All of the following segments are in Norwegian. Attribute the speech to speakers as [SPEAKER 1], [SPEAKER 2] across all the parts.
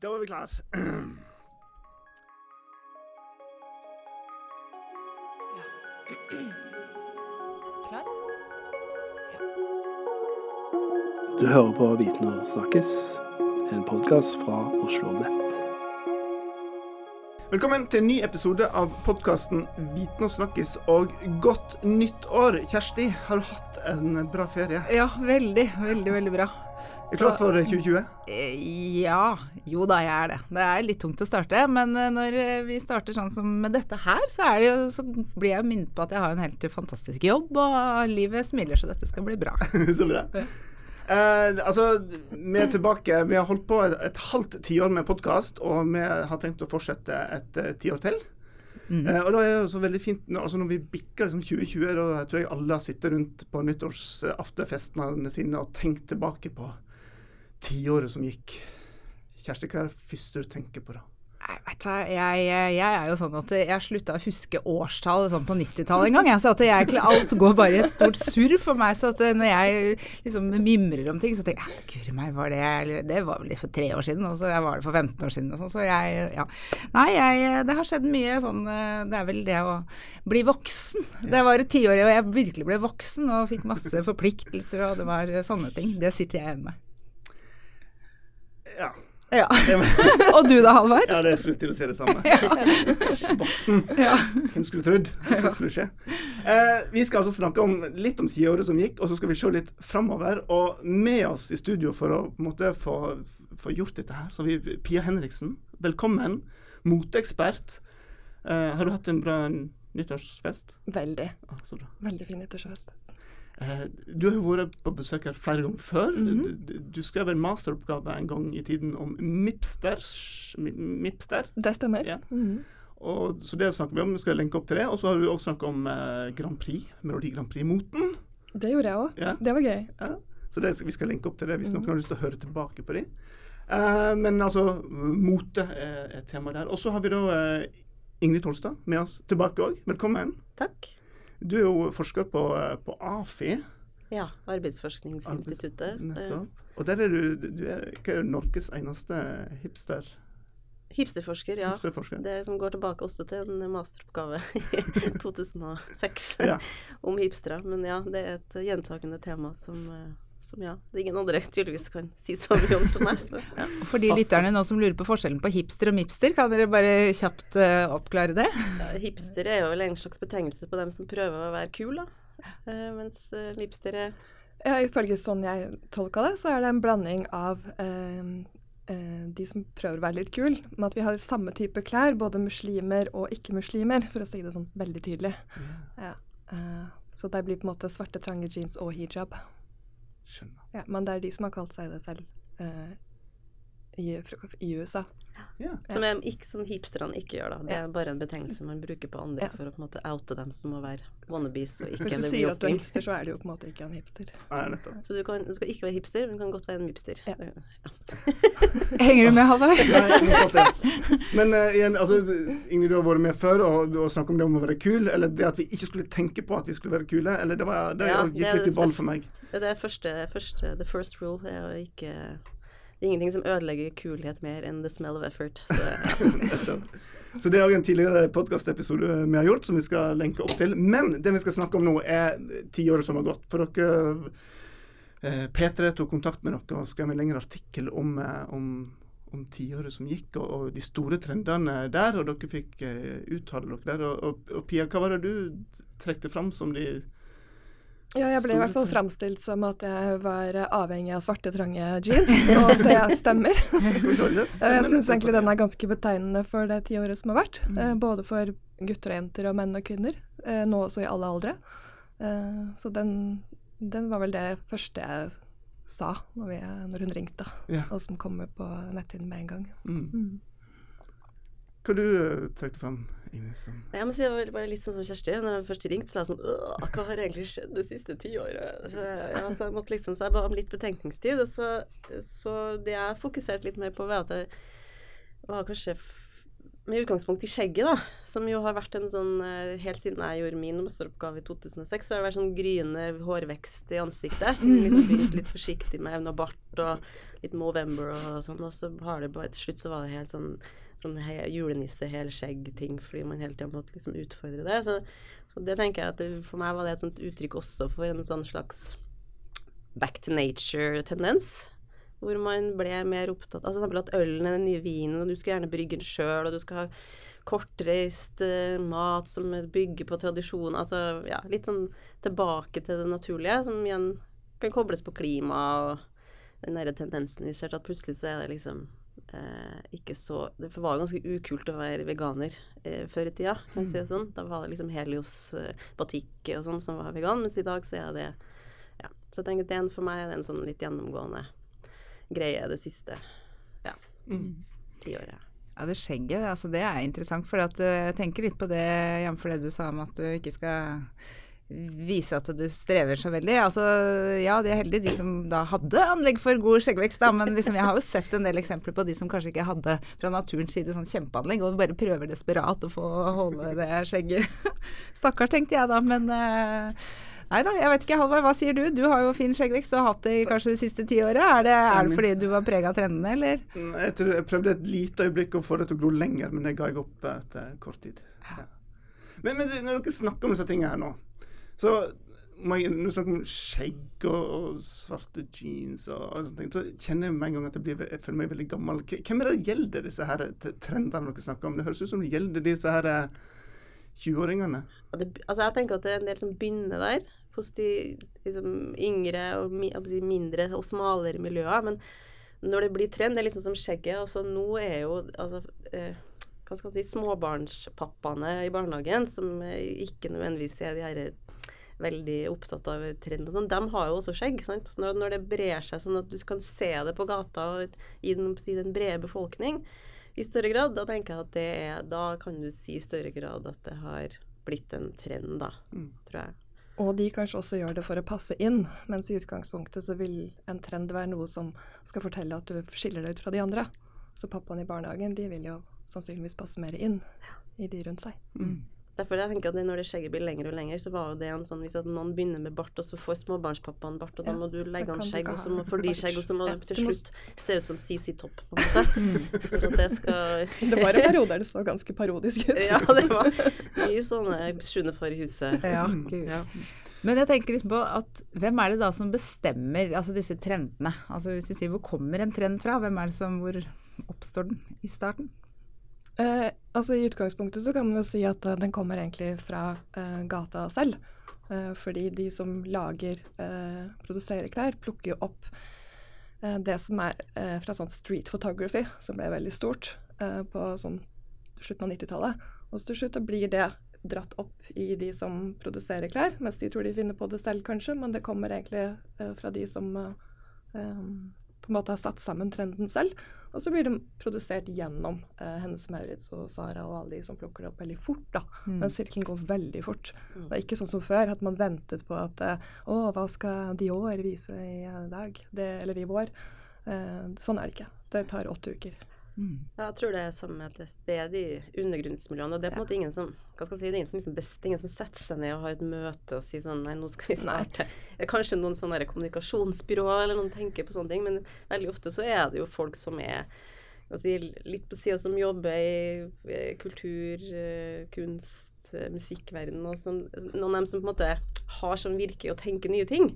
[SPEAKER 1] Da var vi klar.
[SPEAKER 2] Ja.
[SPEAKER 3] Du hører på Viten og snakkes, en podkast fra Oslo Nett.
[SPEAKER 1] Velkommen til en ny episode av podkasten Viten og snakkes og godt nytt år. Kjersti, har du hatt en bra ferie?
[SPEAKER 2] Ja, veldig, veldig, veldig bra.
[SPEAKER 1] Er du klar for 2020?
[SPEAKER 2] Eh, Ja, jo da, jeg er det. Det er litt tungt å starte, men eh, når eh, vi starter sånn som med dette her, så, er det jo, så blir jeg minnet på at jeg har en helt fantastisk jobb, og livet smiler, så dette skal bli bra.
[SPEAKER 1] Så bra. Eh, altså, vi er tilbake. Vi har holdt på et, et halvt tiår med podkast, og vi har tenkt å fortsette et tiår til. Eh, og da er det så veldig fint altså når vi bikker liksom 2020, da tror jeg alle har sittet rundt på nyttårsafterfestene sine og tenkt tilbake på tiåret som gikk. Kjersti, hva er det første du tenker på da?
[SPEAKER 2] Du jeg, jeg er jo sånn at jeg slutta å huske årstall sånn på 90-tallet en gang. Jeg, så at jeg, alt går bare i et stort surr for meg. Så at når jeg liksom mimrer om ting, så tenker jeg guri meg, var det Det var vel for tre år siden, og så var det for 15 år siden og sånn. Så jeg, ja. Nei, jeg, det har skjedd mye sånn Det er vel det å bli voksen. Det var et tiår og jeg virkelig ble voksen og fikk masse forpliktelser og det var sånne ting. Det sitter jeg igjen med.
[SPEAKER 1] Ja.
[SPEAKER 2] Ja. og du da, Halvard?
[SPEAKER 1] Ja, det skulle jeg til å si det samme. Voksen. Hvem skulle trodd? Hva skulle skje? Eh, vi skal altså snakke om, litt om tiåret som gikk, og så skal vi se litt framover. Og med oss i studio for å måte få, få gjort dette her, så har vi Pia Henriksen. Velkommen. Moteekspert. Eh, har du hatt en bra nyttårsfest?
[SPEAKER 4] Veldig.
[SPEAKER 1] Ah, så bra.
[SPEAKER 4] Veldig fin nyttårsfest.
[SPEAKER 1] Eh, du har jo vært på besøk her flere ganger før.
[SPEAKER 4] Mhm.
[SPEAKER 1] du, du skrev en masteroppgave en gang i tiden om Mipster. Mipster.
[SPEAKER 4] Det stemmer.
[SPEAKER 1] Ja.
[SPEAKER 4] Mhm.
[SPEAKER 1] Og, så det snakker vi om. Vi skal lenke opp til det. Og så har du også snakket om eh, Grand Prix. Melodi Grand Prix-moten.
[SPEAKER 4] Det gjorde jeg òg.
[SPEAKER 1] Ja.
[SPEAKER 4] Det var gøy.
[SPEAKER 1] Ja. Så det, vi skal lenke opp til det hvis
[SPEAKER 4] Mhm.
[SPEAKER 1] noen har lyst til å høre tilbake på det. Eh, men altså, mote er et tema der. Og så har vi da eh, Ingrid Tolstad med oss tilbake òg. Velkommen.
[SPEAKER 5] Takk.
[SPEAKER 1] Du er jo forsker på, på AFI.
[SPEAKER 5] Ja, Arbeidsforskningsinstituttet.
[SPEAKER 1] Nettopp. Og der er du, du er, er Norges eneste hipster,
[SPEAKER 5] hipsterforsker, ja.
[SPEAKER 1] hipsterforsker.
[SPEAKER 5] Det som går tilbake også til en masteroppgave i 2006
[SPEAKER 1] Ja.
[SPEAKER 5] om hipstere. Men ja, det er et gjentakende tema som, eh, som ja, det er ingen andre tydeligvis kan si så mye om som meg. Ja.
[SPEAKER 2] For de lytterne nå som lurer på forskjellen på hipster og mipster, kan dere bare kjapt uh, oppklare det?
[SPEAKER 5] Ja, Hipster er jo vel en slags betegnelse på dem som prøver å være kul, da. Uh, mens uh, hipster er
[SPEAKER 4] Ja, ifølge sånn jeg tolka det, så er det en blanding av eh, eh, de som prøver å være litt kul, med at vi har samme type klær, både muslimer og ikke-muslimer, for å si det sånn veldig tydelig. Ja. eh, så det blir på en måte svarte, trange jeans og hijab.
[SPEAKER 1] Skjønner.
[SPEAKER 4] Ja, men det er de som har kalt seg det selv eh, i, i USA.
[SPEAKER 1] Ja.
[SPEAKER 5] som, er, ikke, som hipsterne ikke gjør, da. Det er bare en betegnelse man bruker på andre
[SPEAKER 4] Ja.
[SPEAKER 5] for å på en måte oute dem som må være wannabes og ikke
[SPEAKER 4] Hvis du sier at du er hipster, så er du jo på en måte ikke en hipster.
[SPEAKER 1] Nei.
[SPEAKER 5] Så du, kan, du skal ikke være hipster, men du kan godt være en mipster.
[SPEAKER 4] Ja.
[SPEAKER 2] Henger du med, Halvard?
[SPEAKER 1] Men uh, igjen, altså, Ingrid, du har vært med før og, og snakket om det om å være kul. Eller det at vi ikke skulle tenke på at vi skulle være kule. Eller det, var, det
[SPEAKER 5] Ja,
[SPEAKER 1] gikk
[SPEAKER 5] det er
[SPEAKER 1] litt i ball for meg.
[SPEAKER 5] Det er første, første The first rule er å ikke Det er ingenting som ødelegger kulhet mer enn the smell of effort. Så,
[SPEAKER 1] Så det er òg en tidligere podkastepisode vi har gjort, som vi skal lenke opp til. Men det vi skal snakke om nå, er tiåret som har gått. For dere eh, P3 tok kontakt med dere og skrev en lengre artikkel om, eh, om, om tiåret som gikk, og, og de store trendene der. Og dere fikk eh, uttale dere der. Og, og, og Pia, hva var det du trekte fram som de
[SPEAKER 4] Ja, jeg ble i hvert fall framstilt som at jeg var avhengig av svarte, trange jeans, og det stemmer. Jeg syns egentlig den er ganske betegnende for det tiåret som har vært. eh, Både for gutter og jenter og menn og kvinner. eh, Nå også i alle aldre. Eh, Så den, den var vel det første jeg sa når, vi, når hun ringte, og som kommer på netthinnen med en gang.
[SPEAKER 1] Mm. Hva du uh, trekte fram?
[SPEAKER 5] Jeg må si jeg var bare litt sånn som Kjersti. Når jeg først ringte, så var jeg sånn «Åh, Hva har egentlig skjedd det siste tiåret? Så, ja, så jeg måtte liksom Så jeg ba om litt betenkningstid. Og så, så det jeg fokuserte litt mer på, var at jeg var kanskje med utgangspunkt i skjegget, da, som jo har vært en sånn eh, Helt siden jeg gjorde min masteroppgave i 2006, så har det vært sånn gryende hårvekst i ansiktet. Som liksom begynte litt forsiktig med evne og bart og litt Movember og sånn. Og så har det bare til slutt så var det helt sånn, sånn he, julenisse, helskjegg-ting, fordi man hele tida måtte liksom utfordre det. Så, så det tenker jeg at det, for meg var det et sånt uttrykk også for en sånn slags back to nature-tendens. Hvor man ble mer opptatt Altså f.eks. at ølen er den nye vinen, og du skal gjerne brygge den sjøl, og du skal ha kortreist uh, mat som bygger på tradisjon. Altså ja, litt sånn tilbake til det naturlige, som igjen kan kobles på klima og den derre tendensen vi ser til at plutselig så er det liksom ikke så Det var jo ganske ukult å være veganer eh, før i tida, kan jeg si det sånn. Da var det liksom Helios eh, batikk og sånn som var vegan, mens i dag så er det Ja. Så jeg tenker at det, for meg er det en sånn litt gjennomgående greie det siste ja, tiåret.
[SPEAKER 2] Ja, det skjegget, altså det er interessant. For eh, jeg tenker litt på det, jf. det du sa om at du ikke skal vise at du strever så veldig. Altså, ja, de er heldige de som da hadde anlegg for god skjeggvekst, da, men liksom, jeg har jo sett en del eksempler på de som kanskje ikke hadde fra naturens side sånn kjempeanlegg, og bare prøver desperat å få holde det skjegget. Stakkar, tenkte jeg da, men uh, Nei da, jeg vet ikke. Halvard, hva sier du? Du har jo fin skjeggvekst og har hatt det i kanskje det siste tiåret. Er det, er det fordi du var prega av trendene, eller?
[SPEAKER 1] Jeg, tror, jeg prøvde et lite øyeblikk å få det til å gro lenger, men det ga jeg opp etter kort tid. Ja. Men, men, når dere snakker om disse tingene her nå, så når du snakker om skjegg og, og, svarte jeans og, og sånne ting, så kjenner jeg med en gang at jeg, blir, jeg føler meg veldig gammel. Hvem er det gjelder disse her trendene dere snakker om? Det høres ut som det gjelder disse her 20-åringene.
[SPEAKER 5] Altså jeg tenker at det er en del som begynner der, hos de liksom, yngre og mindre og smalere miljøer. Men når det blir trend, det er liksom som skjegget. Altså nå er jo altså, eh, hva skal man si, småbarnspappaene i barnehagen, som ikke nødvendigvis er de her veldig opptatt av trend og sånn, de har jo også skjegg. sant? Når, når, det brer seg sånn at du kan se det på gata og i den, i den brede befolkning i større grad, da tenker jeg at det er Da kan du si i større grad at det har blitt en trend, da, mm. tror jeg.
[SPEAKER 4] Og de kanskje også gjør det for å passe inn, mens i utgangspunktet så vil en trend være noe som skal fortelle at du skiller deg ut fra de andre. Så pappaen i barnehagen, de vil jo sannsynligvis passe mer inn i de rundt seg. Mm.
[SPEAKER 5] Derfor jeg tenker at Når det skjegget blir lengre og lengre, så var jo det en sånn hvis at noen begynner med bart, og så får småbarnspappaen bart, og da må du legge an skjegg, og så må får de skjegg, og så må ja, det til slutt se ut som CC Topp, på en måte. For at det skal
[SPEAKER 4] Det var en periode der det så ganske parodisk ut.
[SPEAKER 5] ja, det var mye sånne sjuende i huset.
[SPEAKER 2] Ja, gud. Ja. Men jeg tenker liksom på at hvem er det da som bestemmer altså disse trendene? Altså hvis vi sier hvor kommer en trend fra, hvem er det som, hvor oppstår den i starten?
[SPEAKER 4] Eh, altså I utgangspunktet så kan man jo si at uh, den kommer egentlig fra uh, gata selv. Uh, fordi de som lager, produserer klær, plukker jo opp det som er fra sånn street photography, som ble veldig stort på sånn slutten av 90-tallet. Og til slutt blir det dratt opp i de som produserer klær, mens de tror de finner på det selv, kanskje, men det kommer egentlig fra de som på en måte har satt sammen trenden selv. Og så blir det produsert gjennom eh, Hennes Maurits og Sara og alle de som plukker det opp veldig fort. da. Mm. Men sirkelen går veldig fort. Mm. Det er ikke sånn som før, at man ventet på at eh, Å, hva skal Dior vise i dag? Det, eller i vår? Eh, sånn er det ikke. Det tar åtte uker.
[SPEAKER 5] Mm. Jeg tror det er samme at det er i undergrunnsmiljøene. Og det er på en ja. måte ingen som hva skal si, det er ingen som, liksom best, ingen som setter seg ned og har et møte og sier sånn Nei, nå skal vi starte. Kanskje noen sånne kommunikasjonsbyråer eller noen tenker på sånne ting, men veldig ofte så er det jo folk som er si, litt på sida som jobber i kultur, eh, kunst, eh, musikkverden og sånn. Noen av dem som på en måte har som virke å tenke nye ting.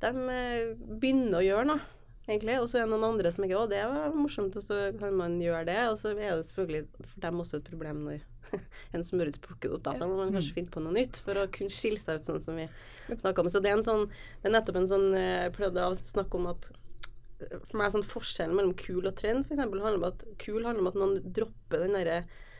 [SPEAKER 5] De eh, begynner å gjøre noe egentlig. Og så er det noen andre som ikke Å, det var morsomt, og så kan man gjøre det. Og så er det selvfølgelig for dem også et problem når en smørhus plukker opp. Da. da må man kanskje mm. finne på noe nytt for å kunne skille seg ut, sånn som vi snakka om. Så det er en sånn Det er nettopp en sånn eh, Jeg prøvde å snakke om at eh, for meg er sånn forskjellen mellom kul og trend f.eks. handler om at kul handler om at noen dropper den derre Eh,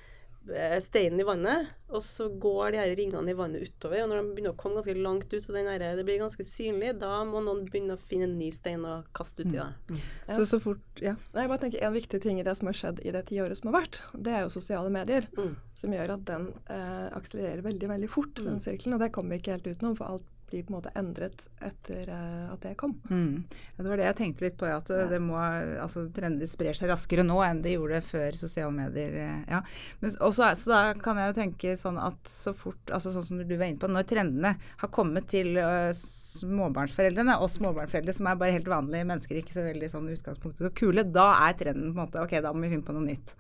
[SPEAKER 5] steinen i vannet, og så går de her ringene i vannet utover. Og når de begynner å komme ganske langt ut, så her, det blir ganske synlig, da må noen begynne å finne en ny stein og kaste uti det.
[SPEAKER 2] Mm. Ja. Så så fort, ja.
[SPEAKER 4] Jeg bare tenker En viktig ting i det som har skjedd i det tiåret som har vært, det er jo sosiale medier. Mm. Som gjør at den eh, akselererer veldig veldig fort, den mm. sirkelen. Og det kommer vi ikke helt utenom, for alt blir på en måte endret etter eh, at det kom.
[SPEAKER 2] Mm. Ja, det var det jeg tenkte litt på, ja, at ja. det må, altså, trender sprer seg raskere nå enn de gjorde før sosiale medier. eh, Ja. Men, også, så da kan jeg jo tenke sånn at så fort, altså sånn som du var inne på, når trendene har kommet til uh, småbarnsforeldrene, og småbarnsforeldre som er bare helt vanlige mennesker, ikke så veldig sånn utgangspunktet så kule, da er trenden på en måte ok, da må vi finne på noe nytt.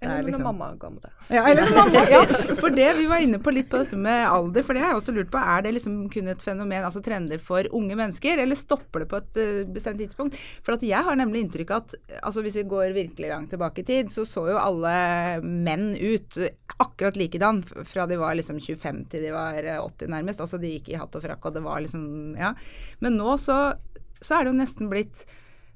[SPEAKER 2] Er
[SPEAKER 4] Eller
[SPEAKER 2] liksom-
[SPEAKER 4] når mamma ga meg det.
[SPEAKER 2] Ja, eller mamma. Ja, for det, vi var inne på litt på dette med alder, for det har jeg også lurt på. Er det liksom kun et fenomen, altså trender for unge mennesker, eller stopper det på et uh, bestemt tidspunkt? For at jeg har nemlig inntrykk av at altså hvis vi går virkelig langt tilbake i tid, så så jo alle menn ut akkurat likedan fra de var liksom 25 til de var eh, 80 nærmest. Altså de gikk i hatt og frakk, og det var liksom Ja. Men nå så, så er det jo nesten blitt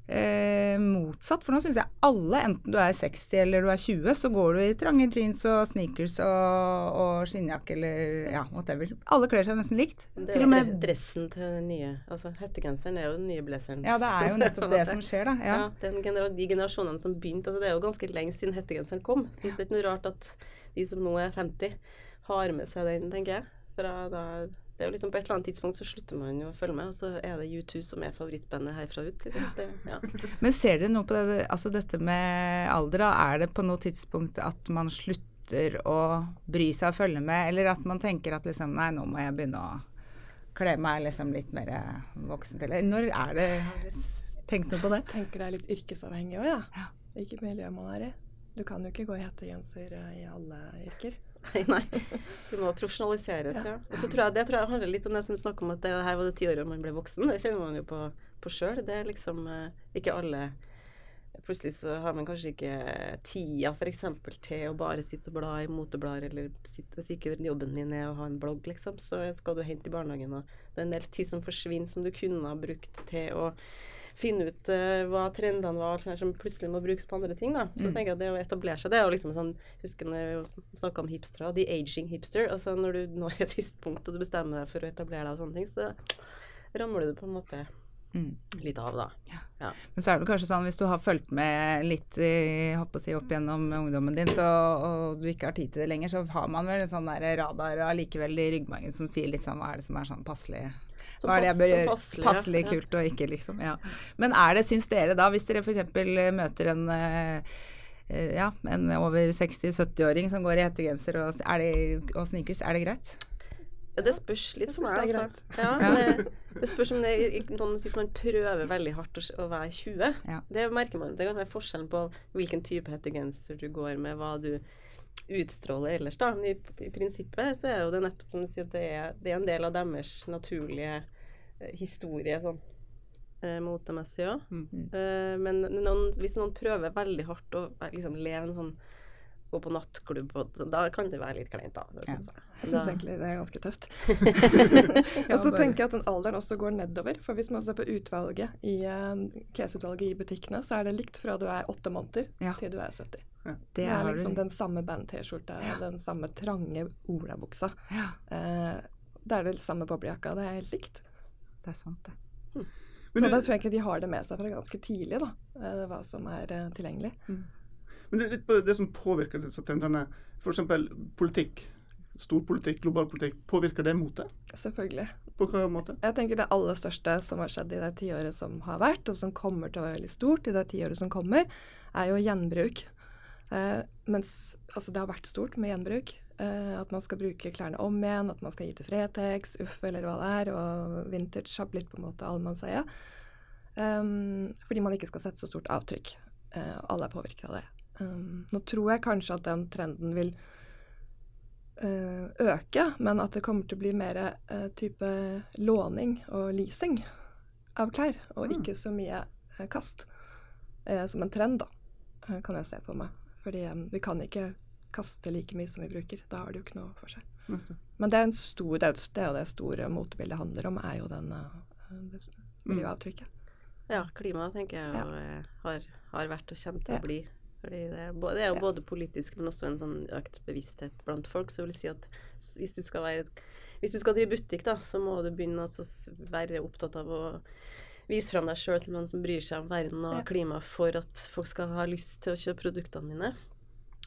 [SPEAKER 2] eh, motsatt. For nå syns jeg alle, enten du er 60 eller du er 20, så går du i trange jeans og sneakers og, og skinnjakke eller ja, whatever. Alle kler seg nesten likt.
[SPEAKER 5] Det er
[SPEAKER 2] med
[SPEAKER 5] dressen til den nye. Altså hettegenseren er jo den nye blazeren.
[SPEAKER 2] Ja, det er jo nettopp det som skjer, da. Ja.
[SPEAKER 5] Ja, den genera de generasjonene som begynte altså Det er jo ganske lenge siden hettegenseren kom. Så det er ikke noe rart at de som nå er 50, har med seg den, tenker jeg. Fra da, det er jo liksom På et eller annet tidspunkt så slutter man jo å følge med, og så er det U2 som er favorittbandet herfra ut. Liksom. Det, ja.
[SPEAKER 2] Men ser dere noe på det, altså dette med alder, da? Er det på noe tidspunkt at man slutter å bry seg og følge med, eller at man tenker at liksom nei, nå må jeg begynne å kle meg liksom litt mer voksen til? Når er det Har tenkt noe på det?
[SPEAKER 4] Jeg tenker det er litt yrkesavhengig òg, ja. Hvilket miljø man er i. Du kan jo ikke gå i hettegenser eh, i alle yrker.
[SPEAKER 5] Nei, nei. Du må profesjonaliseres, ja. Og så tror jeg det tror jeg handler litt om det som snakker om, at det her var det tiåret man ble voksen. Det kjenner man jo på, på sjøl. Det er liksom eh, ikke alle Plutselig så har man kanskje ikke tida f.eks. til å bare sitte og bla i moteblader, eller sitte, hvis ikke jobben din er å ha en blogg, liksom, så skal du hente i barnehagen, og det er en del tid som forsvinner som du kunne ha brukt til å finne ut uh, hva trendene var, som plutselig må brukes på andre ting. da. Så jeg tenker at Det å etablere seg, det er jo liksom sånn Husker når vi snakka om hipstere, the aging hipster. altså Når du når et visst punkt og du bestemmer deg for å etablere deg og sånne ting, så ramler du på en måte
[SPEAKER 2] Mm.
[SPEAKER 5] litt av, da. Ja.
[SPEAKER 2] Men så er det kanskje sånn hvis du har fulgt med litt i, si, opp gjennom ungdommen din, så, og du ikke har tid til det lenger, så har man vel en sånn der radar allikevel i ryggmargen som sier litt sånn hva er det som er sånn passelig
[SPEAKER 5] Som
[SPEAKER 2] hva er det jeg bør gjøre?
[SPEAKER 5] passelig.
[SPEAKER 2] Passelig
[SPEAKER 5] Ja.
[SPEAKER 2] kult og ikke, liksom. Ja. Men er det, syns dere da, hvis dere f.eks. møter en eh, eh, ja, en over 60-70-åring som går i hettegenser og, er det, og sneakers, er det greit?
[SPEAKER 5] Ja, det spørs litt for meg,
[SPEAKER 4] det
[SPEAKER 5] altså. Ja, det, det spørs om det er noen hvis man prøver veldig hardt å være 20.
[SPEAKER 2] Ja.
[SPEAKER 5] Det merker man. Det kan være forskjellen på hvilken type hettegenser du går med, hva du utstråler ellers, da. Men i, i prinsippet så er jo det nettopp som du sier, det er, det er en del av deres naturlige eh, historie sånn eh, motemessig òg.
[SPEAKER 1] Mm.
[SPEAKER 5] Eh, men noen, hvis noen prøver veldig hardt å eh, liksom leve en sånn Gå på nattklubb, og, da kan det være litt kleint, da. Det
[SPEAKER 2] Ja.
[SPEAKER 5] synes jeg.
[SPEAKER 4] Jeg syns egentlig det er ganske tøft. Og så tenker jeg at den alderen også går nedover. For hvis man ser på utvalget i eh, klesutvalget i butikkene, så er det likt fra du er åtte måneder
[SPEAKER 2] Ja.
[SPEAKER 4] til du er 70.
[SPEAKER 2] Det
[SPEAKER 4] Det er liksom den samme band-T-skjorta, den samme trange olabuksa.
[SPEAKER 2] Ja,
[SPEAKER 4] Eh, det er det samme boblejakka. Det er helt likt.
[SPEAKER 2] det er sant, det.
[SPEAKER 1] Men
[SPEAKER 4] så
[SPEAKER 1] du,
[SPEAKER 4] da tror jeg ikke de har det med seg fra ganske tidlig, da. eh, hva som er eh, tilgjengelig.
[SPEAKER 1] Men det er litt på det som påvirker disse trendene. F.eks. politikk. Storpolitikk, global politikk. Påvirker det motet?
[SPEAKER 4] Selvfølgelig.
[SPEAKER 1] På hva måte?
[SPEAKER 4] Jeg tenker det aller største som har skjedd i det tiåret som har vært, og som kommer til å være veldig stort i det tiåret som kommer, er jo gjenbruk. Eh, mens altså det har vært stort med gjenbruk. Uh, at man skal bruke klærne om igjen, at man skal gi til Fretex, Uff eller hva det er, og vintage har blitt på en måte allemannseie. Um, fordi man ikke skal sette så stort avtrykk. Uh, alle er påvirket av det. Um, nå tror jeg kanskje at den trenden vil øke, men at det kommer til å bli mer type låning og leasing av klær, og
[SPEAKER 1] Mm.
[SPEAKER 4] ikke så mye kast. Som en trend, da, kan jeg se på meg. Fordi um, vi kan ikke kaste like mye som vi bruker. Da har det jo ikke noe for seg. Men det er, en stor, det er, jo- det er jo det store motebildet handler om, er jo den eh, det miljøavtrykket.
[SPEAKER 5] Ja, klima tenker jeg jo eh, har, har vært og kommer til
[SPEAKER 4] Ja.
[SPEAKER 5] å bli. Fordi det er, både, det er jo
[SPEAKER 4] Ja.
[SPEAKER 5] både politisk, men også en sånn økt bevissthet blant folk. Så jeg vil si at hvis du skal være Hvis du skal drive butikk, da, så må du begynne å være opptatt av å vise fram deg sjøl som noen som bryr seg om verden og
[SPEAKER 4] Ja.
[SPEAKER 5] klima for at folk skal ha lyst til å kjøpe produktene dine.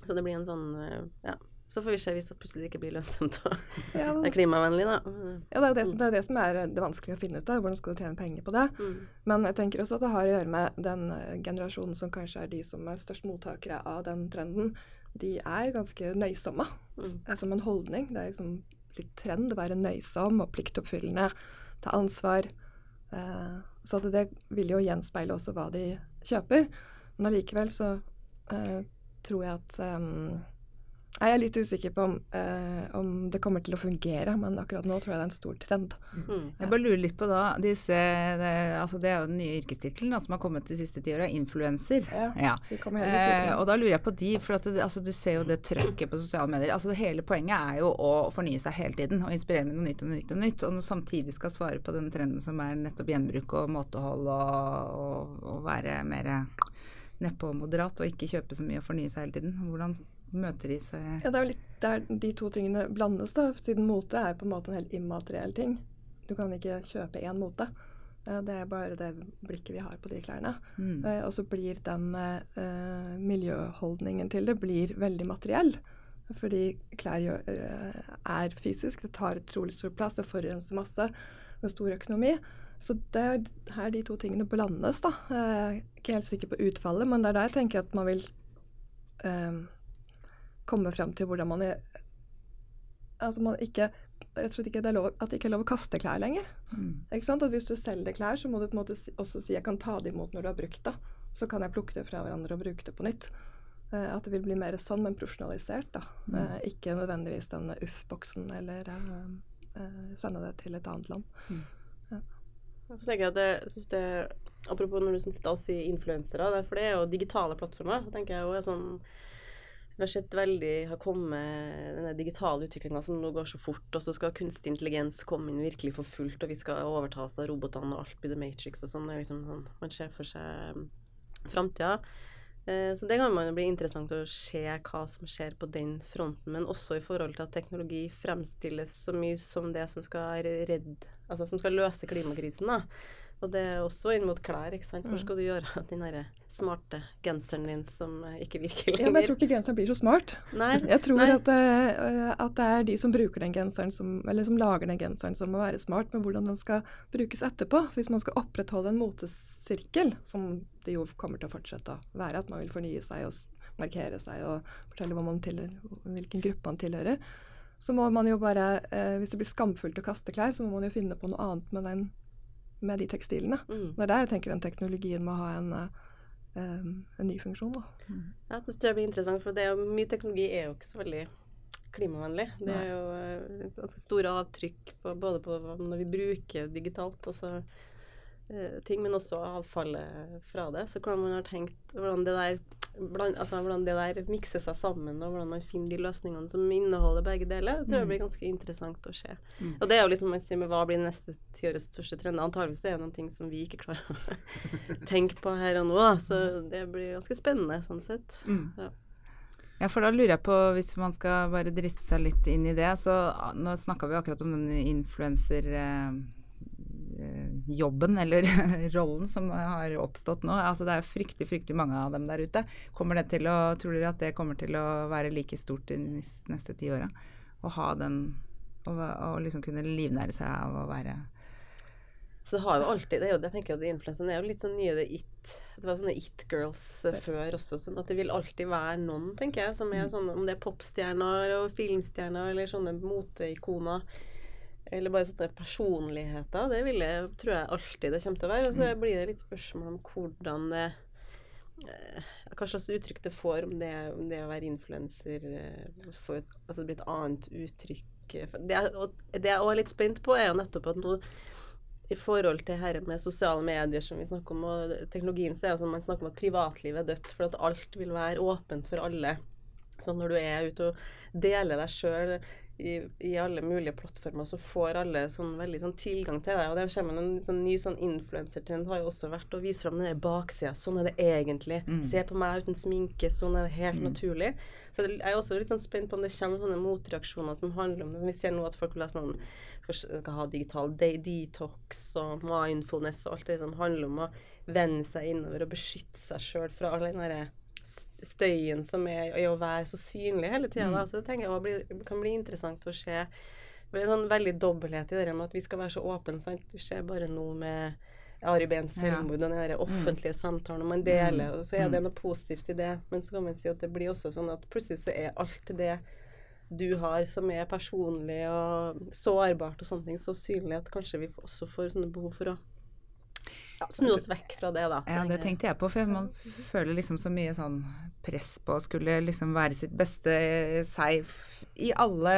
[SPEAKER 5] Så det blir en sånn eh, ja, Så får vi se hvis det plutselig ikke blir lønnsomt og
[SPEAKER 4] Ja,
[SPEAKER 5] er klimavennlig, da.
[SPEAKER 4] Ja, det er jo det, det, er det som er det vanskelige å finne ut av. Hvordan skal du tjene penger på det?
[SPEAKER 5] Mm.
[SPEAKER 4] Men jeg tenker også at det har å gjøre med den eh, generasjonen som kanskje er de som er størst mottakere av den trenden. De er ganske nøysomme
[SPEAKER 5] Mm.
[SPEAKER 4] eh, som en holdning. Det er liksom litt trend å være nøysom og pliktoppfyllende, ta ansvar. Eh, så det vil jo gjenspeile også hva de kjøper. Men allikevel så eh, tror jeg at eh, jeg er litt usikker på om, eh, om det kommer til å fungere, men akkurat nå tror jeg det er en stor trend.
[SPEAKER 5] Mm.
[SPEAKER 2] Jeg bare lurer litt på da, disse, det, altså det er jo den nye yrkestittelen som har kommet de siste ti åra, influenser.
[SPEAKER 4] Ja,
[SPEAKER 2] Ja. Eh, og da lurer jeg på de, for at det, altså, du ser jo det trøkket på sosiale medier. Altså det Hele poenget er jo å fornye seg hele tiden og inspirere med noe nytt og nytt. Og nytt, og samtidig skal svare på den trenden som er nettopp gjenbruk og måtehold og, og, og være mer nedpå moderat og ikke kjøpe så mye og fornye seg hele tiden. Hvordan møter de seg
[SPEAKER 4] Ja, det er jo litt der de to tingene blandes, da. Siden mote er på en måte en helt immateriell ting. Du kan ikke kjøpe én mote. Eh, Det er bare det blikket vi har på de klærne.
[SPEAKER 2] Mm.
[SPEAKER 4] Eh, Og så blir den eh, miljøholdningen til det blir veldig materiell. Fordi klær gjør, eh, er fysisk, det tar utrolig stor plass, det forurenser masse. Med stor økonomi. Så det er her de to tingene blandes, da. Jeg er ikke helt sikker på utfallet, men det er da jeg tenker at man vil eh, komme frem til hvordan man er At man ikke jeg tror ikke det er lov, at det ikke er lov å kaste klær lenger.
[SPEAKER 2] Mm.
[SPEAKER 4] Ikke sant? At Hvis du selger klær, så må du på en måte også si jeg kan ta det imot når du har brukt det. Så kan jeg plukke det fra hverandre og bruke det på nytt. Eh, at det vil bli mer sånn, men profesjonalisert. da. Eh, ikke nødvendigvis den uff-boksen eller eh, eh, sende det til et annet land.
[SPEAKER 5] Og Så tenker jeg at det, jeg synes det Apropos når du sier influensere, det er- for det er jo digitale plattformer. tenker jeg jo er sånn vi har sett veldig har kommet denne digitale utviklinga som nå går så fort, og så skal kunstig intelligens komme inn virkelig for fullt, og vi skal overtas av robotene, og alt blir The Matrix og sånn. Det er liksom sånn man ser for seg framtida. Eh, Så det kan man bli interessant å se hva som skjer på den fronten, men også i forhold til at teknologi fremstilles så mye som det som skal redde Altså som skal løse klimakrisen, da. Og det er også inn mot klær, ikke sant. Hvor skal du gjøre den derre smarte genseren din som ikke virker lenger?
[SPEAKER 4] Ja, men jeg tror ikke genseren blir så smart.
[SPEAKER 5] Nei.
[SPEAKER 4] Jeg tror
[SPEAKER 5] Nei.
[SPEAKER 4] at, uh, at det er de som bruker den genseren, som, eller som lager den genseren, som må være smart med hvordan den skal brukes etterpå. Hvis man skal opprettholde en motesirkel, som det jo kommer til å fortsette å være, at man vil fornye seg og markere seg og fortelle tilhører, hvilken gruppe man tilhører, så må man jo bare, eh, hvis det blir skamfullt å kaste klær, så må man jo finne på noe annet med, den, med de tekstilene.
[SPEAKER 5] Mm.
[SPEAKER 4] Det er der jeg tenker den teknologien må ha en, eh, en ny funksjon. da.
[SPEAKER 5] Ja, det tror jeg blir interessant, for det er jo, mye teknologi er jo ikke så veldig klimavennlig. Det er jo eh, ganske store avtrykk på, både på når vi bruker digitalt, altså eh, ting, men også avfallet fra det. Så hvordan man har tenkt hvordan det der bland, altså hvordan det der mikser seg sammen, og hvordan man finner de løsningene som inneholder begge deler, det tror jeg blir ganske interessant å se. Og det er jo liksom man sier med hva blir neste tiårets største trend? Antageligvis det er jo noen ting som vi ikke klarer å tenke på her og nå, så det blir ganske spennende sånn sett. Ja.
[SPEAKER 2] Ja, for da lurer jeg på, hvis man skal bare driste seg litt inn i det, så ah, nå snakka vi akkurat om den influenserjobben, eller rollen, som har oppstått nå. Altså det er fryktelig, fryktelig mange av dem der ute. Kommer det til å, Tror dere at det kommer til å være like stort de neste ti åra? Å ha den Å å liksom kunne livnære seg av å være
[SPEAKER 5] Så det har jo alltid det er jo, Jeg tenker at Influenserne er jo litt sånn nye det it Det var sånne it-girls eh, før også, sånn at det vil alltid være noen, tenker jeg, som er sånn Om det er popstjerner og filmstjerner eller sånne moteikoner eller bare sånne personligheter. Det vil jeg, tror jeg alltid det kommer til å være. Og så blir det litt spørsmål om hvordan det eh, Hva slags uttrykk det får, om det, om det å være influenser eh, får et- Altså det blir et annet uttrykk. eh, Det, og det jeg også er litt spent på, er jo nettopp at nå i forhold til her med sosiale medier som vi snakker om, og teknologien, så er det sånn man snakker om at privatlivet er dødt, for at alt vil være åpent for alle. Så når du er ute og deler deg sjøl i, i alle mulige plattformer, så får alle sånn veldig sånn tilgang til det. Og det kommer en sånn ny sånn influensertrend har jo også vært å vise fram den der baksida. Sånn er det egentlig. Se på meg uten sminke. Sånn er det helt naturlig. Så jeg er også litt sånn spent på om det kommer sånne motreaksjoner som handler om det. Som vi ser nå at folk vil ha sånn skal, skal ha digital de detox og mindfulness og alt det som handler om å vende seg innover og beskytte seg sjøl fra all den derre støyen som er i å være så synlig hele tida.
[SPEAKER 2] Mm.
[SPEAKER 5] Så det tenker jeg blir, kan bli interessant å se. For det er en sånn veldig dobbelthet i det med at vi skal være så åpne. sant? Du ser bare noe med Ari Behns selvmord og den der offentlige samtalen og man deler, og så er det noe positivt i det. Men så kan man si at det blir også sånn at plutselig så er alt det du har som er personlig og sårbart og sånne ting, så synlig at kanskje vi også får sånne behov for å ja, snu oss vekk fra det, da.
[SPEAKER 2] Ja, det tenkte jeg på, for man føler liksom så mye sånn press på å skulle liksom være sitt beste seg i alle,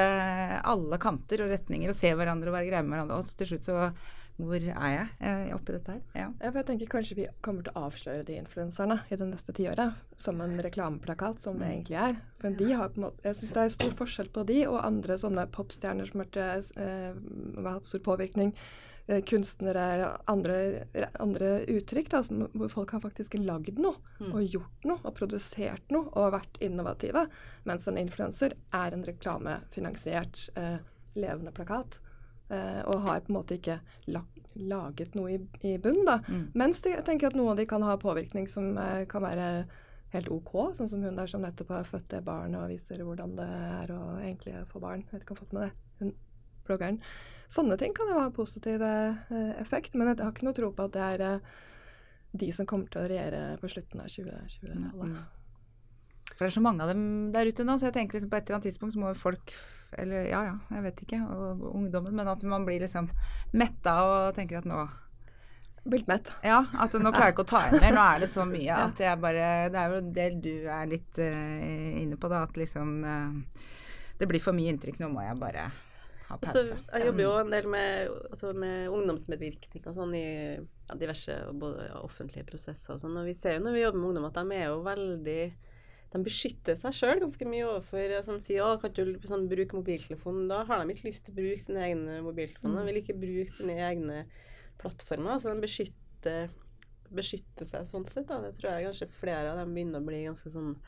[SPEAKER 2] alle kanter og retninger og se hverandre og være greie med hverandre. Og så til slutt så Hvor er jeg eh, oppi dette her? Ja.
[SPEAKER 4] Ja, for jeg tenker Kanskje vi kommer til å avsløre de influenserne i det neste tiåret som en reklameplakat, som det egentlig er. For de har på en måte, Jeg syns det er stor forskjell på de og andre sånne popstjerner som har, eh, har hatt stor påvirkning. Eh, kunstnere, andre, andre uttrykk, da, som, hvor folk har faktisk lagd noe og gjort noe og produsert noe og vært innovative. Mens en influenser er en reklamefinansiert eh, levende plakat. Eh, og har på en måte ikke la laget noe i, i bunn, da. Mens de, jeg tenker at noen av de kan ha påvirkning som eh, kan være helt OK, sånn som hun der som nettopp har født det barnet og viser hvordan det er å egentlig få barn. Jeg vet ikke om jeg har fått med det, hun bloggeren. Sånne ting kan jo ha positiv eh, effekt, men jeg har ikke noe tro på at det er eh, de som kommer til å regjere på slutten av 2020-tallet.
[SPEAKER 2] For det er så mange av dem der ute nå, så jeg tenker liksom på et eller annet tidspunkt så må folk Eller ja ja, jeg vet ikke, og ungdommen, men at man blir liksom metta og tenker at nå
[SPEAKER 4] Blitt mett.
[SPEAKER 2] Ja, at nå klarer jeg ikke å ta igjen mer. Nå er det så mye at jeg bare Det er jo det du er litt uh, inne på, da. At liksom uh, Det blir for mye inntrykk. Nå må jeg bare ha
[SPEAKER 5] pause.
[SPEAKER 2] pause.
[SPEAKER 5] jeg jobber jo en del med, altså med ungdomsmedvirkning og sånn i ja, diverse både offentlige prosesser og sånn. Og vi ser jo når vi jobber med ungdom at de er jo veldig De beskytter seg sjøl ganske mye overfor sånn sier å, kan du sånn, bruke mobiltelefonen? Da har de ikke lyst til å bruke sine egne mobiltelefoner. De vil ikke bruke sine egne plattformer. Så de beskytter, beskytter seg sånn sett. Da. Det tror jeg kanskje flere av dem begynner å bli ganske sånn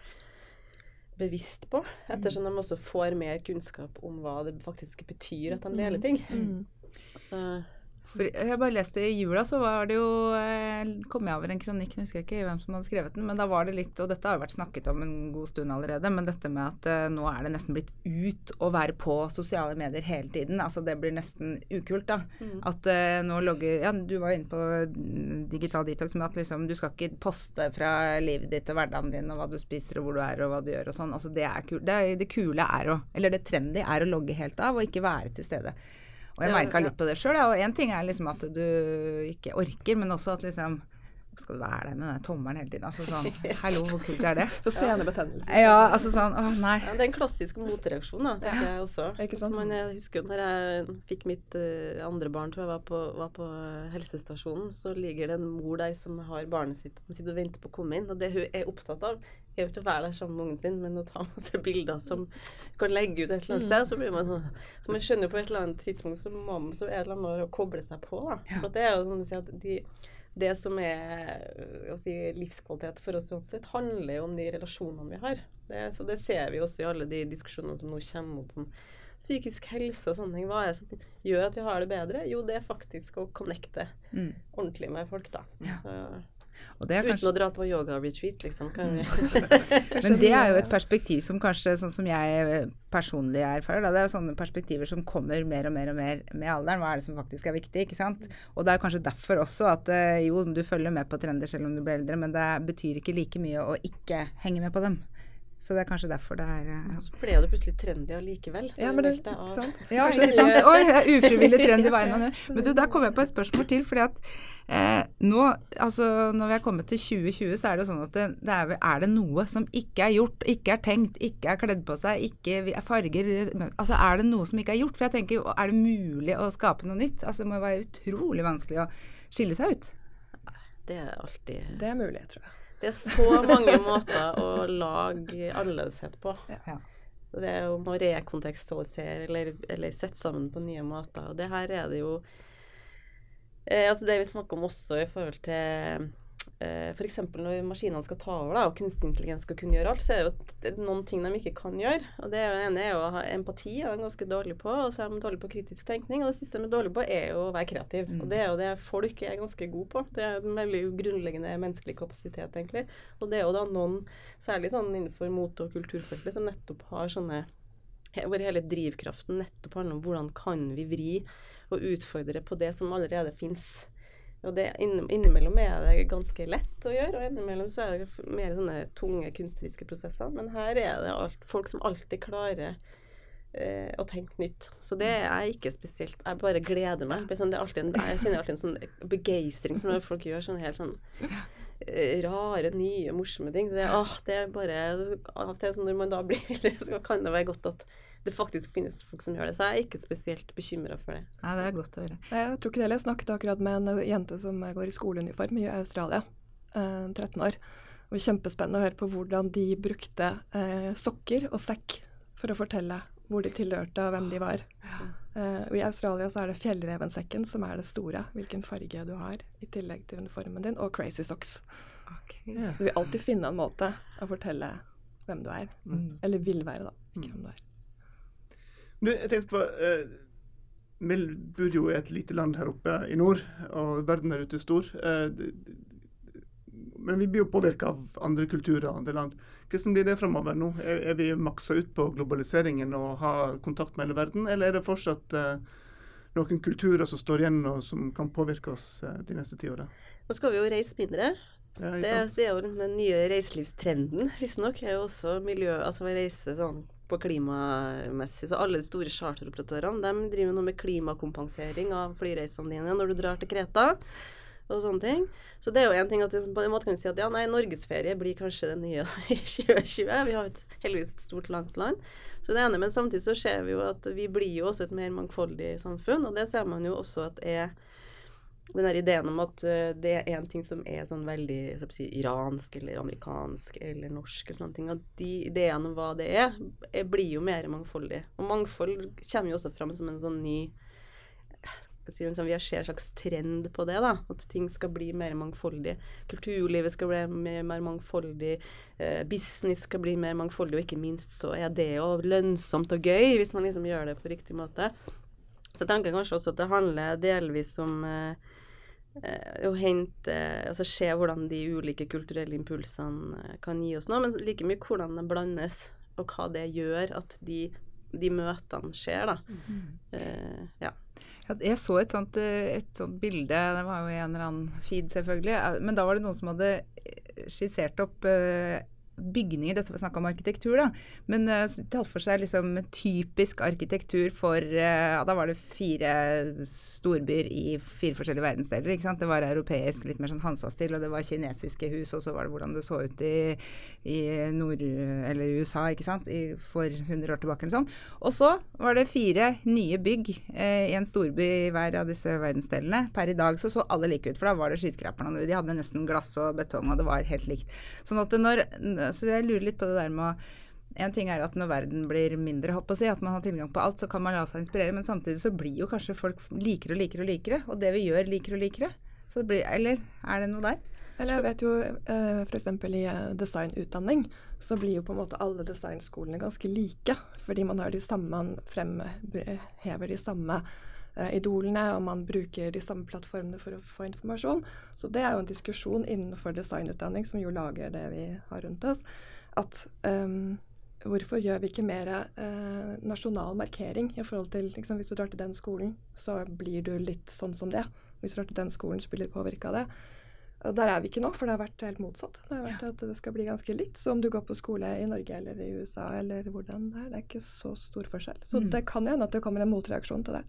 [SPEAKER 5] bevisst på, ettersom de også får mer kunnskap om hva det faktisk betyr at de deler ting. Uh,
[SPEAKER 2] For jeg bare leste i jula, så var det jo eh, kom jeg over en kronikk, nå husker jeg ikke hvem som hadde skrevet den, men da var det litt, og dette har jo vært snakket om en god stund allerede, men dette med at eh, nå er det nesten blitt ut å være på sosiale medier hele tiden. Altså det blir nesten ukult, da. At eh, nå logger Ja, du var inne på mm, digital detox med at liksom du skal ikke poste fra livet ditt og hverdagen din og hva du spiser og hvor du er og hva du gjør og sånn. Altså det er kult. Det, det kule er å Eller det trendy er å logge helt av og ikke være til stede. Og jeg merka litt på det sjøl. Og én ting er liksom at du ikke orker, men også at liksom Skal du være der med den tommelen hele tiden? Altså sånn Hallo, hvor kult er det?
[SPEAKER 4] Så senebetennelse.
[SPEAKER 2] Ja, altså sånn Å, nei.
[SPEAKER 5] Ja, det er en klassisk motreaksjon, da, tenker jeg også.
[SPEAKER 4] Ikke sant?
[SPEAKER 5] Men jeg husker jo når jeg fikk mitt uh, andre barn, tror jeg var på, var på helsestasjonen, så ligger det en mor der som har barnet sitt som sitter og venter på å komme inn. Og det hun er opptatt av, er jo ikke å være der sammen med ungen sin, men å ta masse bilder som kan legge ut et eller annet sted. Så blir man sånn Så man skjønner jo på et eller annet tidspunkt så, må man, så er det eller annet med å koble seg på, da. For det er jo sånn å si at de det som er si, livskvalitet for oss uansett, handler jo om de relasjonene vi har. Det, så det ser vi også i alle de diskusjonene som nå kommer opp om psykisk helse og sånne ting. Hva er det som gjør at vi har det bedre? Jo, det er faktisk å connecte
[SPEAKER 2] Mm.
[SPEAKER 5] ordentlig med folk, da.
[SPEAKER 2] Ja.
[SPEAKER 5] Uh,
[SPEAKER 2] Og det er
[SPEAKER 5] uten å dra på yoga-retreat, liksom. Kan vi
[SPEAKER 2] Men det er jo et perspektiv som kanskje, sånn som jeg personlig erfarer, da, det er jo sånne perspektiver som kommer mer og mer og mer med alderen. Hva er det som faktisk er viktig, ikke sant. Og det er kanskje derfor også at eh, jo, du følger med på trender selv om du blir eldre, men det betyr ikke like mye å ikke henge med på dem. Så det er kanskje derfor det er eh,
[SPEAKER 5] Så ble jo det plutselig trendy allikevel.
[SPEAKER 4] Ja, men det, ikke sant?
[SPEAKER 2] Ja, ikke sant? Oi, det er ufrivillig trendy i veien man gjør. Men du, der kom jeg på et spørsmål til. fordi at eh, nå, altså når vi er kommet til 2020, så er det sånn at det, det er, er det noe som ikke er gjort, ikke er tenkt, ikke er kledd på seg, ikke er farger Altså er det noe som ikke er gjort? For jeg tenker, er det mulig å skape noe nytt? Altså Det må jo være utrolig vanskelig å skille seg ut.
[SPEAKER 5] Det er alltid
[SPEAKER 4] Det er mulig, tror jeg.
[SPEAKER 5] Det er så mange måter å lage annerledeshet på.
[SPEAKER 2] Ja.
[SPEAKER 5] Det er jo å rekontekstualisere eller, eller sette sammen på nye måter. Og det her er det jo eh, Altså det vi snakker om også i forhold til eh, F.eks. når maskinene skal ta over da, og kunstig intelligens skal kunne gjøre alt, så er det jo noen ting de ikke kan gjøre. Og det er ene er jo å ha empati, er de ganske dårlige på. Og så er de dårlige på kritisk tenkning. Og det siste de er dårlige på, er jo å være kreativ. Og det er jo det folk er ganske gode på. Det er en veldig grunnleggende menneskelig kapasitet, egentlig. Og det er jo da noen, særlig sånn innenfor mote- og kulturfeltet, som nettopp har sånne hvor hele drivkraften nettopp handler om hvordan kan vi vri og utfordre på det som allerede fins. Og det, Innimellom er det ganske lett å gjøre, og innimellom så er det mer sånne tunge kunstneriske prosesser. Men her er det alt, folk som alltid klarer eh, å tenke nytt. Så det er ikke spesielt Jeg bare gleder meg. Sånn, en, jeg kjenner alltid en sånn begeistring for når folk gjør sånne helt sånn eh, rare, nye, morsomme ting. Det, åh, det er bare Av og til når man da blir eldre, så kan det være godt at det faktisk finnes folk som gjør det. Så jeg er ikke spesielt bekymra for det.
[SPEAKER 2] Ja, det er godt å høre.
[SPEAKER 4] Jeg tror ikke det heller. Jeg snakket akkurat med en jente som går i skoleuniform i Australia. Eh, 13 år. Det var kjempespennende å høre på hvordan de brukte eh, sokker og sekk for å fortelle hvor de tilhørte og hvem de var. Eh, og I Australia så er det fjellrevensekken som er det store, hvilken farge du har, i tillegg til uniformen din, og crazy socks. Så du vil alltid finne en måte å fortelle hvem du er. Eller vil være, da. Ikke hvem du er.
[SPEAKER 1] Du, jeg tenkte på eh, Vi bor jo i et lite land her oppe i nord, og verden der ute er stor. Eh, men vi blir jo påvirka av andre kulturer og andre land. Hvordan blir det fremover nå? Er, er vi maksa ut på globaliseringen og har kontakt med hele verden, eller er det fortsatt eh, noen kulturer som står igjen og som kan påvirke oss eh, de neste ti åra?
[SPEAKER 5] Nå skal vi jo reise mindre.
[SPEAKER 1] Ja,
[SPEAKER 5] Det, det er jo den nye reiselivstrenden, visstnok. er jo også miljø... Altså vi reise sånn på klimamessig. Så alle de store charteroperatørene de driver nå med klimakompensering av flyreisene dine når du drar til Kreta. Og sånne ting. Så det er jo en ting at vi på en måte kan si at ja, nei, norgesferie blir kanskje det nye i 2020. Vi har et, heldigvis et stort, langt land. Så det ene, Men samtidig så ser vi jo at vi blir jo også et mer mangfoldig samfunn. Og det ser man jo også at er den der ideen om at eh, det er en ting som er sånn veldig så si, iransk eller amerikansk eller norsk eller sånne ting, at de ideene om hva det er, er, blir jo mer mangfoldig. Og mangfold kommer jo også fram som en sånn ny skal si, en sånn, Vi ser en slags trend på det, da. At ting skal bli mer mangfoldig. Kulturlivet skal bli mer, mer mangfoldig. Eh, business skal bli mer mangfoldig, og ikke minst så er det jo lønnsomt og gøy, hvis man liksom gjør det på riktig måte. Så jeg tenker kanskje også at det handler delvis om eh, eh, å hente Altså se hvordan de ulike kulturelle impulsene eh, kan gi oss noe, men like mye hvordan det blandes, og hva det gjør at de, de møtene skjer, da. Eh, ja.
[SPEAKER 2] Ja, jeg så et sånt, eh, et sånt bilde, det var jo i en eller annen feed selvfølgelig, eh, men da var det noen som hadde eh, skissert opp eh, bygninger, dette var snakk om arkitektur da, men uh, tatt for seg liksom typisk arkitektur for, uh, da var det fire storbyer i fire forskjellige verdensdeler, ikke sant? Det var europeisk, litt mer sånn Hansa-stil, og det var kinesiske hus, og så var det hvordan det så ut i, i nord, eller USA, ikke sant, I, for 100 år tilbake eller sånn. Og så var det fire nye bygg uh, i en storby i hver av disse verdensdelene. Per i dag så så alle like ut, for da var det skyskraperne. De hadde nesten glass og betong, og det var helt likt. Sånn at når, så jeg lurer litt på det der med å en ting er at når verden blir mindre, hopp å si, at man har tilgang på alt, så kan man la seg inspirere, men samtidig så blir jo kanskje folk likere og likere og likere, og det vi gjør, liker og likere. Så det blir, eller er det noe der?
[SPEAKER 4] Eller jeg vet jo eh, f.eks. i eh, designutdanning så blir jo på en måte alle designskolene ganske like. Fordi man har de samme, fremhever de samme idolene, og man bruker de samme plattformene for å få informasjon. Så det er jo en diskusjon innenfor designutdanning, som jo lager det vi har rundt oss, at um, Hvorfor gjør vi ikke mer eh, nasjonal markering i forhold til liksom, Hvis du drar til den skolen, så blir du litt sånn som det. Hvis du drar til den skolen, så blir du påvirka av det. Og der er vi ikke nå, for det har vært helt motsatt. Det har vært at det skal bli ganske likt. Så om du går på skole i Norge eller i USA eller hvordan det er, det er ikke så stor forskjell. Så det kan jo hende at det kommer en motreaksjon til det.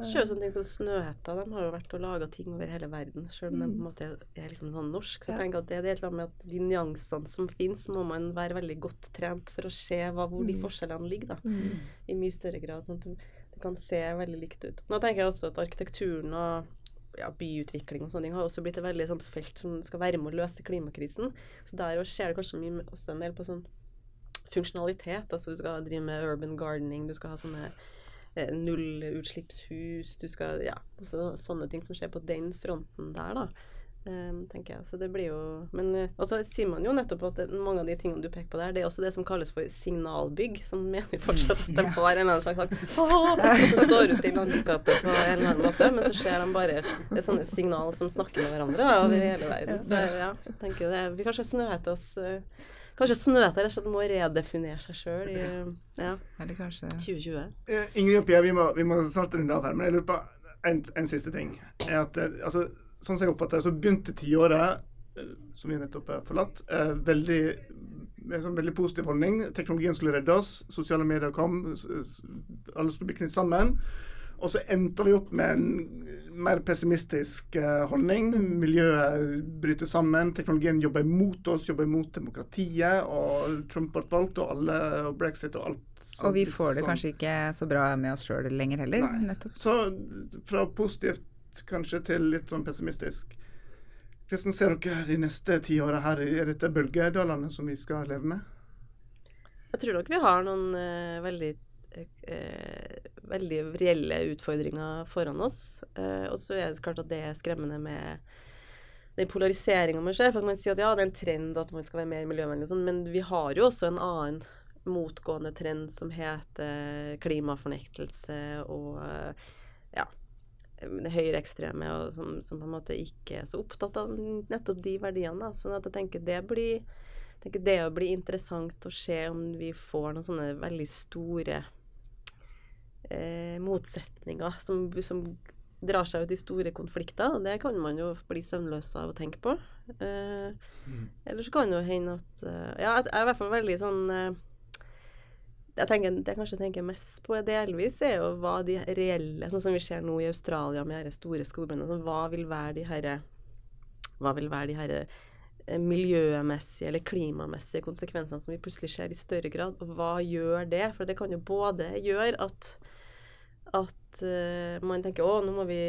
[SPEAKER 5] Selv sånne ting som Snøhetta, de har jo vært og laga ting over hele verden, selv om de på en måte er liksom sånn norsk. Så jeg
[SPEAKER 4] Ja.
[SPEAKER 5] tenker at det er et eller annet med at de nyansene som finnes, må man være veldig godt trent for å se hva, hvor de forskjellene ligger, da. I mye større grad. Sånn at det kan se veldig likt ut. Nå tenker jeg også at arkitekturen og ja, byutvikling og sånne ting har også blitt et veldig sånn felt som skal være med å løse klimakrisen. Så der skjer det kanskje mye også en del på sånn funksjonalitet. Altså du skal drive med urban gardening, du skal ha sånne eh, nullutslippshus, du skal Ja, altså, sånne ting som skjer på den fronten der, da. Um, tenker jeg. Så det blir jo Men uh, og så sier man jo nettopp at det, mange av de tingene du peker på der, det er også det som kalles for signalbygg, som mener fortsatt at de har en eller annen slags Som står ute i landskapet på en eller annen måte, men så ser de bare Det sånne signal som snakker med hverandre da, over hele verden. Så ja, jeg tenker det Vi kanskje snøheter oss uh, Kanskje Snøheter rett og slett må redefinere seg sjøl i ja,
[SPEAKER 2] Eller kanskje
[SPEAKER 5] 2020.
[SPEAKER 1] Eh, Ingrid og Pia, vi må, vi må snart runde av her, men jeg lurer på en, en siste ting. Er at, eh, altså, sånn som jeg oppfatter det, så begynte tiåret, eh, som vi nettopp har forlatt, eh, veldig med en sånn veldig positiv holdning. Teknologien skulle redde oss, sosiale medier kom, alle skulle bli knyttet sammen. Og så endte vi opp med en mer pessimistisk eh, holdning. Miljøet bryter sammen, teknologien jobber imot oss, jobber imot demokratiet, og Trump ble valgt, og alle, og brexit og alt. Sånt,
[SPEAKER 2] Og vi får det
[SPEAKER 1] sånn-
[SPEAKER 2] kanskje ikke så bra med oss sjøl lenger heller.
[SPEAKER 1] Nei.
[SPEAKER 2] Nettopp.
[SPEAKER 1] Så fra positivt kanskje til litt sånn pessimistisk. Hvordan ser dere de neste tiåra her? Er dette bølgedalene som vi skal leve med?
[SPEAKER 5] Jeg tror nok vi har noen uh, veldig uh, veldig reelle utfordringer foran oss. Uh, og så er det klart at det er skremmende med den polariseringa man ser. For man sier at ja, det er en trend at man skal være mer miljøvennlig og sånn, men vi har jo også en annen motgående trend som heter klimafornektelse og høyreekstreme og som, som på en måte ikke er så opptatt av nettopp de verdiene. Da. Sånn at jeg tenker det blir tenker det blir interessant å se om vi får noen sånne veldig store eh, motsetninger som, som drar seg ut i store konflikter. og Det kan man jo bli søvnløs av å tenke på. Eh, Eller så kan det jo hende at eh, Ja, jeg er i hvert fall veldig sånn eh, jeg tenker, det jeg kanskje tenker mest på delvis, er jo hva de reelle Sånn som vi ser nå i Australia med de store skogbrannene. Sånn, hva vil være de herre Hva vil være de herre eh, miljømessige eller klimamessige konsekvensene som vi plutselig ser i større grad, og hva gjør det? For det kan jo både gjøre at at uh, man tenker å, nå må vi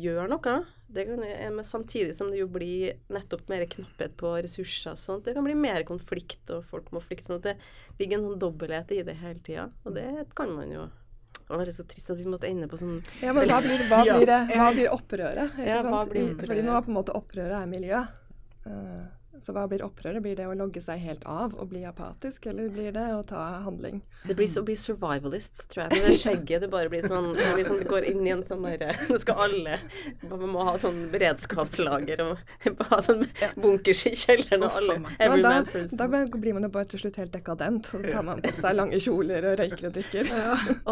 [SPEAKER 5] gjøre noe. Det kan, eh, men samtidig som det jo blir nettopp mer knapphet på ressurser. og sånt. Det kan bli mer konflikt, og folk må flykte. sånn at det ligger en sånn dobbelthet i det hele tida. Og det kan man jo Det var så trist at vi måtte ende på sånn
[SPEAKER 4] Ja, men hva blir, hva blir, det, hva blir opprøret? Ikke
[SPEAKER 5] Ja, hva blir opprøret?
[SPEAKER 4] Fordi nå er på en måte opprøret er miljø. Eh, så hva blir opprøret? Blir det å logge seg helt av og bli apatisk, eller blir det å ta handling?
[SPEAKER 5] Det blir så å bli survivalist, tror jeg. Det skjegget det bare blir sånn Det blir sånn, det går inn i en sånn derre Nå skal alle Man må ha sånn beredskapslager og ha sånn bunkers i kjelleren og alle. Every
[SPEAKER 4] Men da,
[SPEAKER 5] man
[SPEAKER 4] da blir man jo bare til slutt helt dekadent, og så tar man på seg lange kjoler og røyker og drikker.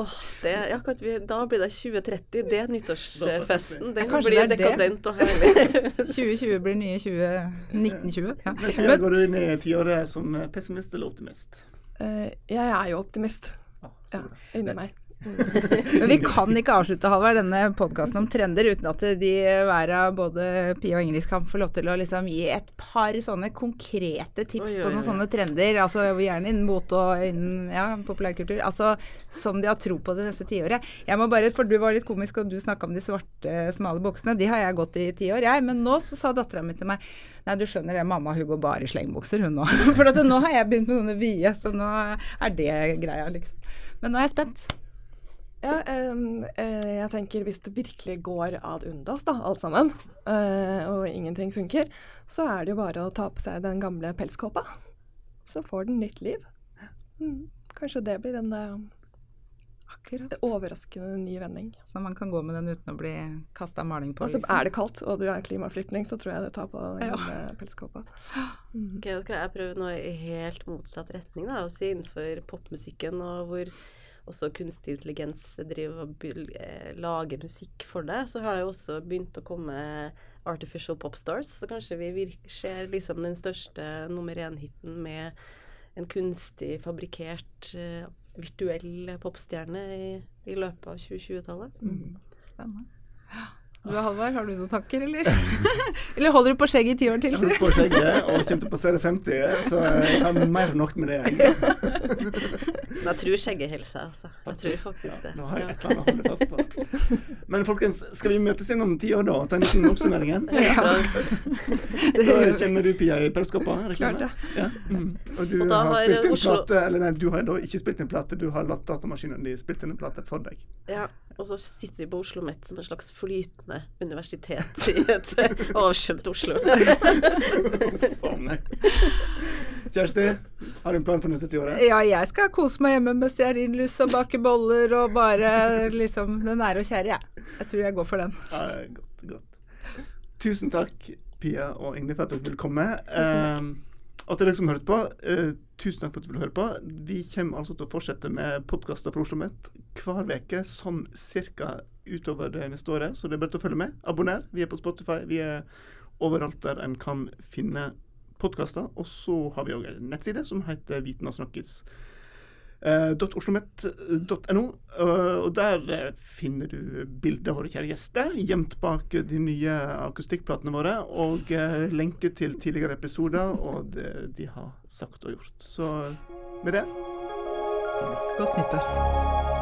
[SPEAKER 5] Åh, det, ja, kan vi, da blir det 2030. Det er nyttårsfesten. Den blir
[SPEAKER 2] det det.
[SPEAKER 5] dekadent og herlig.
[SPEAKER 2] 2020 blir nye 20, 1920. Ja.
[SPEAKER 1] Men, går du inn i tiåret som pessimist eller optimist?
[SPEAKER 4] Eh, jeg er jo optimist.
[SPEAKER 1] Ja,
[SPEAKER 4] Ja,
[SPEAKER 1] så
[SPEAKER 4] inni meg.
[SPEAKER 2] Men vi kan ikke avslutte Halvard, denne podkasten om trender uten at de hver av både Pia og Ingrid kan få lov til å liksom gi et par sånne konkrete tips
[SPEAKER 5] Oi,
[SPEAKER 2] på
[SPEAKER 5] oi,
[SPEAKER 2] noen
[SPEAKER 5] oi.
[SPEAKER 2] sånne trender. Altså gjerne innen mote og innen ja, populærkultur. Altså som de har tro på det neste tiåret. Jeg må bare, for du var litt komisk og du snakka om de svarte, smale buksene. De har jeg gått i i ti år, jeg. Men nå så sa dattera mi til meg Nei, du skjønner det, mamma hun går bare i slengbukser hun nå. For nå har jeg begynt med noen vide, så nå er det greia, liksom. Men nå er jeg spent.
[SPEAKER 4] Ja, eh, jeg tenker hvis det virkelig går ad undas, da, alt sammen, eh, og ingenting funker, så er det jo bare å ta på seg den gamle pelskåpa. Så får den nytt liv. Mm. Kanskje det blir en eh,
[SPEAKER 2] Akkurat.
[SPEAKER 4] overraskende ny vending.
[SPEAKER 2] Så man kan gå med den uten å bli kasta maling på.
[SPEAKER 4] Altså,
[SPEAKER 2] liksom.
[SPEAKER 4] er det kaldt og du er klimaflyktning, så tror jeg du tar på den
[SPEAKER 2] Ja.
[SPEAKER 4] pelskåpa.
[SPEAKER 5] Ok, da skal jeg prøve noe i helt motsatt retning, da. Å si innenfor popmusikken, og hvor også kunstig intelligens driver og eh, lager musikk for det, så har det jo også begynt å komme artificial popstars. Så kanskje vi ser liksom den største nummer én-hiten med en kunstig fabrikkert eh, virtuell popstjerne i, i løpet av 2020-tallet.
[SPEAKER 2] Spennende. Du Halvard, har du noen tanker, eller? eller holder du på skjegget i ti år til?
[SPEAKER 1] Jeg holder på skjegget og kommer til å passere 50, så jeg har mer enn nok med det.
[SPEAKER 5] Men jeg tror skjegget holder seg, altså. Jeg tror faktisk det.
[SPEAKER 1] Nå har jeg et eller annet å holde fast på. Men folkens, skal vi møtes igjen om ti år, da? og Ta en liten oppsummering Ja. Da kjenner du Pia i pølsekoppa?
[SPEAKER 4] Klart
[SPEAKER 1] det? Ja. Mm. Og du
[SPEAKER 5] Og
[SPEAKER 1] har
[SPEAKER 5] har
[SPEAKER 1] spilt inn
[SPEAKER 5] Oslo-
[SPEAKER 1] plate, eller nei, du har da ikke spilt inn plate, du har latt datamaskinen din spilt inn en plate for deg.
[SPEAKER 5] Ja, og så sitter vi på Oslo-Mett som et slags flytende universitet i et avskjømt Oslo.
[SPEAKER 1] Faen. Kjersti, har du en plan for neste tiåret?
[SPEAKER 2] Ja, jeg skal kose meg hjemme med stearinlys og bake boller og bare liksom det nære og kjære, jeg. Jeg tror jeg går for den.
[SPEAKER 1] Ja, godt, godt. Tusen takk, Pia og Ingrid, for at dere ville komme.
[SPEAKER 4] Tusen takk.
[SPEAKER 1] Eh, og til dere som hørte på, eh, tusen takk for at du ville høre på. Vi kommer altså til å fortsette med podkaster fra Oslo Met hver uke, sånn cirka utover det neste året. Så det er bare til å følge med. Abonner. Vi er på Spotify. Vi er overalt der en kan finne podkaster. Og så har vi òg en nettside som heter Viten og snakkes. Uh, .oslomet.no, eh, og der eh, finner du bilder av våre kjære gjester gjemt bak de nye akustikkplatene våre, og uh, lenke til tidligere episoder og det de har sagt og gjort. Så med det
[SPEAKER 2] Godt nyttår.